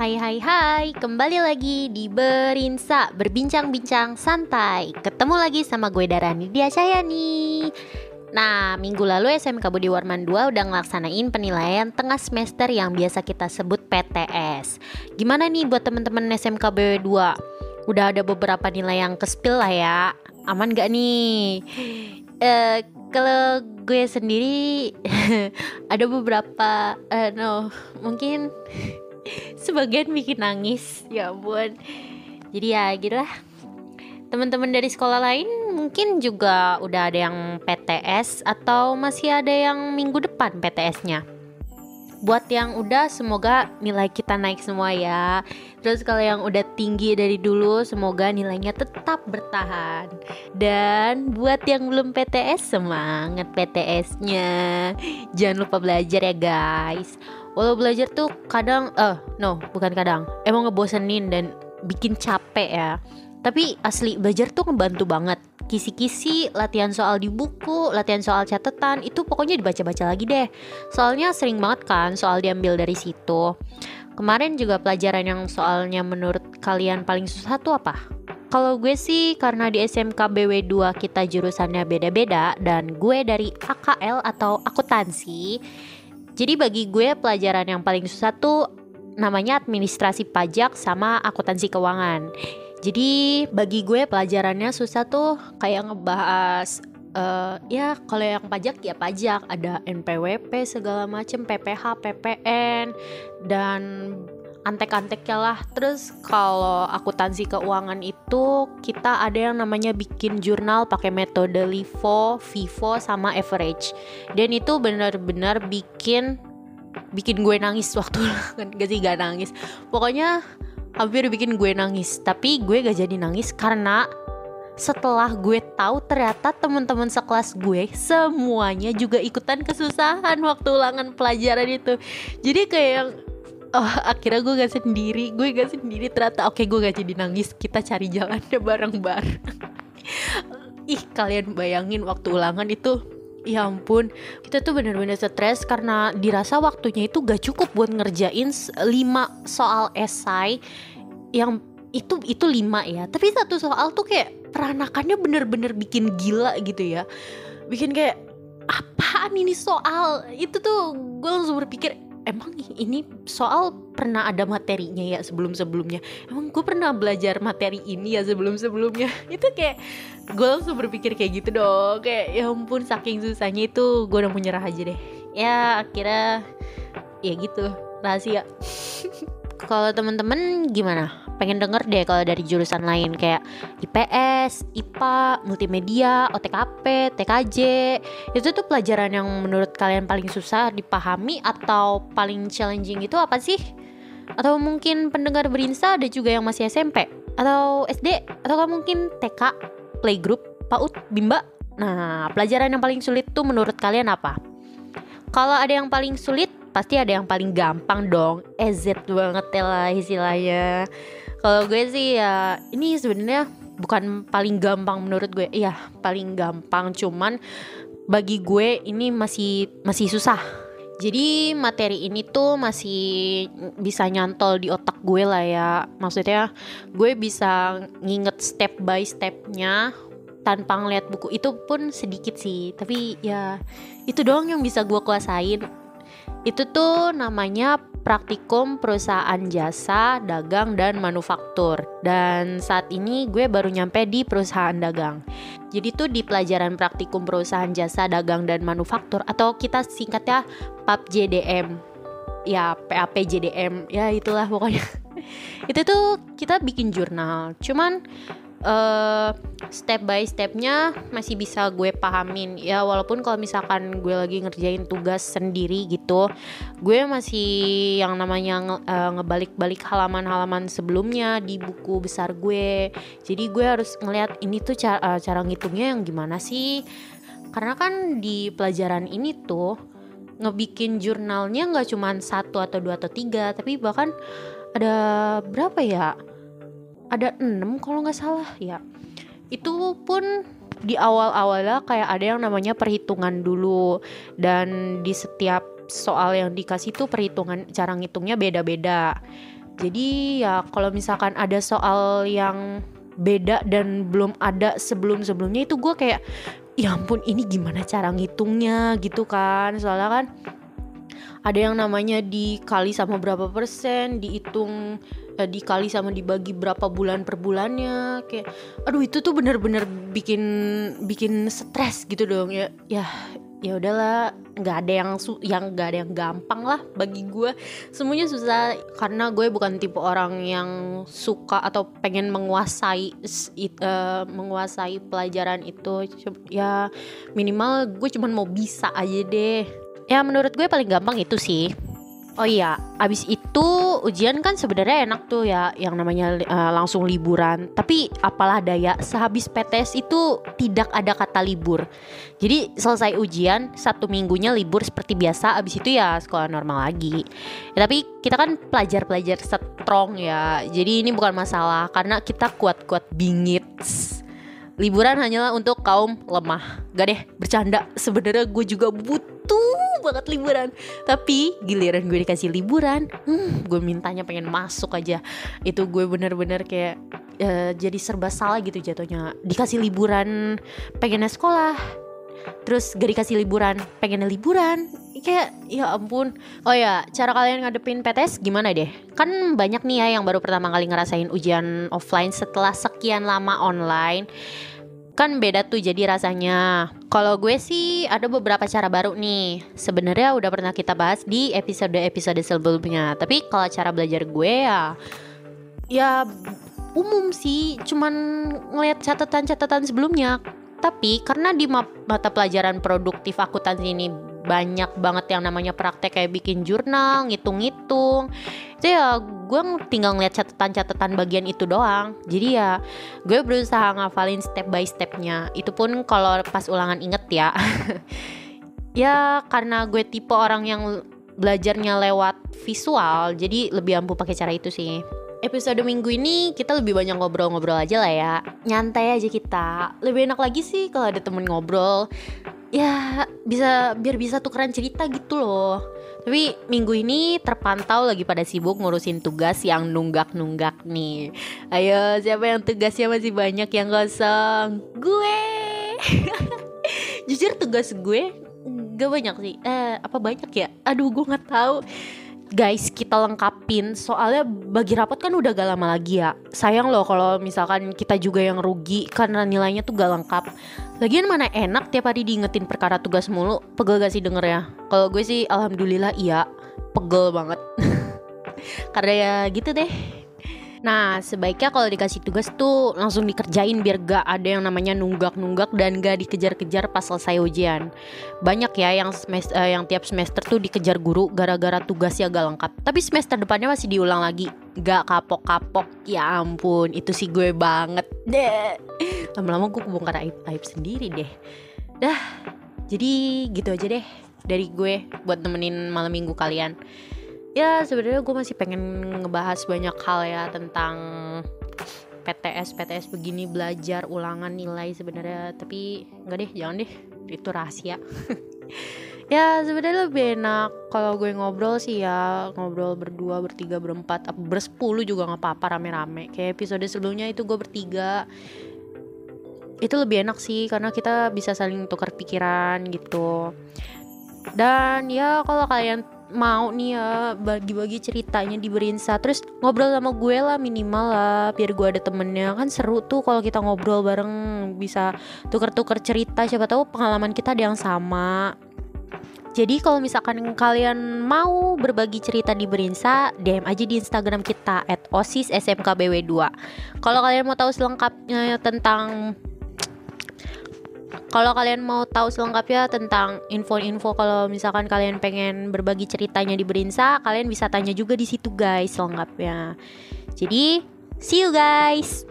Hai hai hai, kembali lagi di Berinsa Berbincang-bincang santai. Ketemu lagi sama gue Darani Dia nih Nah, minggu lalu SMK Budi Warman 2 udah ngelaksanain penilaian tengah semester yang biasa kita sebut PTS Gimana nih buat temen-temen SMK BW 2? Udah ada beberapa nilai yang kespil lah ya. Aman gak nih? Eh, kalau gue sendiri ada beberapa uh, no mungkin sebagian bikin nangis. Ya ampun. Jadi ya gitu lah teman-teman dari sekolah lain mungkin juga udah ada yang PTS atau masih ada yang minggu depan PTS-nya buat yang udah semoga nilai kita naik semua ya. Terus kalau yang udah tinggi dari dulu semoga nilainya tetap bertahan. Dan buat yang belum PTS semangat PTS-nya jangan lupa belajar ya guys walau belajar tuh kadang eh uh, no bukan kadang emang ngebosenin dan bikin capek ya tapi asli belajar tuh ngebantu banget kisi-kisi, latihan soal di buku, latihan soal catatan, itu pokoknya dibaca-baca lagi deh. Soalnya sering banget kan soal diambil dari situ. Kemarin juga pelajaran yang soalnya menurut kalian paling susah tuh apa? Kalau gue sih karena di SMK BW2 kita jurusannya beda-beda dan gue dari AKL atau akuntansi. Jadi bagi gue pelajaran yang paling susah tuh namanya administrasi pajak sama akuntansi keuangan. Jadi bagi gue pelajarannya susah tuh kayak ngebahas uh, ya kalau yang pajak ya pajak ada NPWP segala macem PPH PPN dan antek-anteknya lah. Terus kalau akuntansi keuangan itu kita ada yang namanya bikin jurnal pakai metode LIFO, VIVO sama average. Dan itu benar-benar bikin bikin gue nangis waktu gak sih gak nangis. Pokoknya hampir bikin gue nangis. Tapi gue gak jadi nangis karena setelah gue tahu ternyata teman-teman sekelas gue semuanya juga ikutan kesusahan waktu ulangan pelajaran itu. Jadi kayak oh akhirnya gue gak sendiri. Gue gak sendiri. Ternyata oke gue gak jadi nangis. Kita cari jalannya bareng-bareng. Ih kalian bayangin waktu ulangan itu. Ya ampun, kita tuh bener-bener stres karena dirasa waktunya itu gak cukup buat ngerjain 5 soal esai yang itu itu lima ya. Tapi satu soal tuh kayak peranakannya bener-bener bikin gila gitu ya. Bikin kayak apaan ini soal? Itu tuh gue langsung berpikir emang ini soal pernah ada materinya ya sebelum sebelumnya emang gue pernah belajar materi ini ya sebelum sebelumnya itu kayak gue langsung berpikir kayak gitu dong. Kayak ya ampun saking susahnya itu gue udah menyerah aja deh. Ya akhirnya ya gitu rahasia. Kalau temen-temen gimana pengen denger deh kalau dari jurusan lain kayak IPS, IPA, multimedia, OTKP, TKJ. Itu tuh pelajaran yang menurut kalian paling susah dipahami atau paling challenging itu apa sih? Atau mungkin pendengar berinsa ada juga yang masih SMP atau SD atau mungkin TK, playgroup, PAUD, BIMBA. Nah, pelajaran yang paling sulit tuh menurut kalian apa? Kalau ada yang paling sulit, pasti ada yang paling gampang dong. EZ banget ya lah istilahnya kalau gue sih ya ini sebenarnya bukan paling gampang menurut gue. Iya paling gampang. Cuman bagi gue ini masih masih susah. Jadi materi ini tuh masih bisa nyantol di otak gue lah ya. Maksudnya gue bisa nginget step by stepnya tanpa ngeliat buku. Itu pun sedikit sih. Tapi ya itu doang yang bisa gue kuasain. Itu tuh namanya praktikum perusahaan jasa, dagang, dan manufaktur. Dan saat ini gue baru nyampe di perusahaan dagang. Jadi tuh di pelajaran praktikum perusahaan jasa, dagang, dan manufaktur atau kita singkatnya PAP JDM. Ya, PAP JDM. Ya itulah pokoknya. itu tuh kita bikin jurnal. Cuman uh, step by stepnya masih bisa gue pahamin. Ya walaupun kalau misalkan gue lagi ngerjain tugas sendiri gitu gue masih yang namanya uh, ngebalik-balik halaman-halaman sebelumnya di buku besar gue. Jadi gue harus ngeliat ini tuh cara, uh, cara ngitungnya yang gimana sih? Karena kan di pelajaran ini tuh ngebikin jurnalnya nggak cuma satu atau dua atau tiga tapi bahkan ada berapa ya ada enam kalau nggak salah ya. Itu pun di awal-awalnya kayak ada yang namanya perhitungan dulu. Dan di setiap soal yang dikasih tuh perhitungan cara ngitungnya beda-beda. Jadi ya kalau misalkan ada soal yang beda dan belum ada sebelum-sebelumnya itu gue kayak ya ampun ini gimana cara ngitungnya? gitu kan. Soalnya kan ada yang namanya dikali sama berapa persen dihitung eh, dikali sama dibagi berapa bulan per bulannya. Kayak aduh itu tuh bener-bener bikin bikin stres gitu dong. Ya ya ya udahlah. Nggak ada yang su yang nggak ada yang gampang lah bagi gue semuanya susah karena gue bukan tipe orang yang suka atau pengen menguasai uh, menguasai pelajaran itu. Ya minimal gue cuman mau bisa aja deh ya menurut gue paling gampang itu sih Oh iya, abis itu ujian kan sebenarnya enak tuh ya, yang namanya uh, langsung liburan. Tapi apalah daya, sehabis PTS itu tidak ada kata libur. Jadi selesai ujian satu minggunya libur seperti biasa, abis itu ya sekolah normal lagi. Ya, tapi kita kan pelajar-pelajar strong ya, jadi ini bukan masalah karena kita kuat-kuat bingit. Liburan hanyalah untuk kaum lemah. Gak deh, bercanda. Sebenarnya gue juga butuh banget liburan. Tapi giliran gue dikasih liburan hmm, gue mintanya pengen masuk aja. Itu gue bener-bener kayak uh, jadi serba salah gitu jatuhnya. Dikasih liburan pengennya sekolah. Terus gak dikasih liburan pengennya liburan. Kayak ya ampun. Oh ya cara kalian ngadepin PTS gimana deh? Kan banyak nih ya yang baru pertama kali ngerasain ujian offline setelah sekian lama online kan beda tuh jadi rasanya. Kalau gue sih ada beberapa cara baru nih. Sebenarnya udah pernah kita bahas di episode-episode sebelumnya. Tapi kalau cara belajar gue ya ya umum sih, cuman ngeliat catatan-catatan sebelumnya. Tapi karena di mata pelajaran produktif akuntansi ini banyak banget yang namanya praktek kayak bikin jurnal, ngitung-ngitung. Itu ya gue tinggal ngeliat catatan-catatan bagian itu doang. Jadi ya gue berusaha ngafalin step by stepnya. Itu pun kalau pas ulangan inget ya. ya karena gue tipe orang yang belajarnya lewat visual, jadi lebih ampuh pakai cara itu sih episode minggu ini kita lebih banyak ngobrol-ngobrol aja lah ya Nyantai aja kita Lebih enak lagi sih kalau ada temen ngobrol Ya bisa biar bisa tukeran cerita gitu loh. Tapi minggu ini terpantau lagi pada sibuk ngurusin tugas yang nunggak-nunggak nih. Ayo siapa yang tugasnya masih banyak yang kosong? Gue. Jujur tugas gue gak banyak sih. Eh apa banyak ya? Aduh gue nggak tahu guys kita lengkapin. Soalnya bagi rapot kan udah gak lama lagi ya. Sayang loh kalau misalkan kita juga yang rugi karena nilainya tuh gak lengkap. Lagian mana enak tiap hari diingetin perkara tugas mulu. Pegel gak sih denger ya kalau gue sih alhamdulillah iya. Pegel banget. Karena ya gitu deh Nah, sebaiknya kalau dikasih tugas tuh langsung dikerjain biar gak ada yang namanya nunggak-nunggak dan gak dikejar-kejar pas selesai ujian. Banyak ya yang semester, uh, yang tiap semester tuh dikejar guru gara-gara tugasnya gak lengkap. Tapi semester depannya masih diulang lagi. Gak kapok-kapok. Ya ampun, itu sih gue banget deh. Lama-lama gue kebongkar aib-aib sendiri deh. Dah, jadi gitu aja deh dari gue buat nemenin malam minggu kalian ya sebenarnya gue masih pengen ngebahas banyak hal ya tentang PTS PTS begini belajar ulangan nilai sebenarnya. Tapi nggak deh jangan deh. Itu rahasia. Ya sebenarnya lebih enak kalau gue ngobrol sih ya. Ngobrol berdua bertiga berempat bersepuluh juga nggak apa-apa rame-rame. Kayak episode sebelumnya itu gue bertiga. Itu lebih enak sih karena kita bisa saling tukar pikiran gitu. Dan ya kalau kalian mau nih ya bagi-bagi ceritanya di Berinsa terus ngobrol sama gue lah minimal lah biar gue ada temennya. Kan seru tuh kalau kita ngobrol bareng bisa tuker-tuker cerita. Siapa tahu pengalaman kita ada yang sama. Jadi kalau misalkan kalian mau berbagi cerita di Berinsa, DM aja di Instagram kita at osis smkbw2. Kalau kalian mau tahu selengkapnya tentang kalau kalian mau tahu selengkapnya tentang info-info kalau misalkan kalian pengen berbagi ceritanya di Berinsa, kalian bisa tanya juga di situ guys selengkapnya. Jadi, see you guys.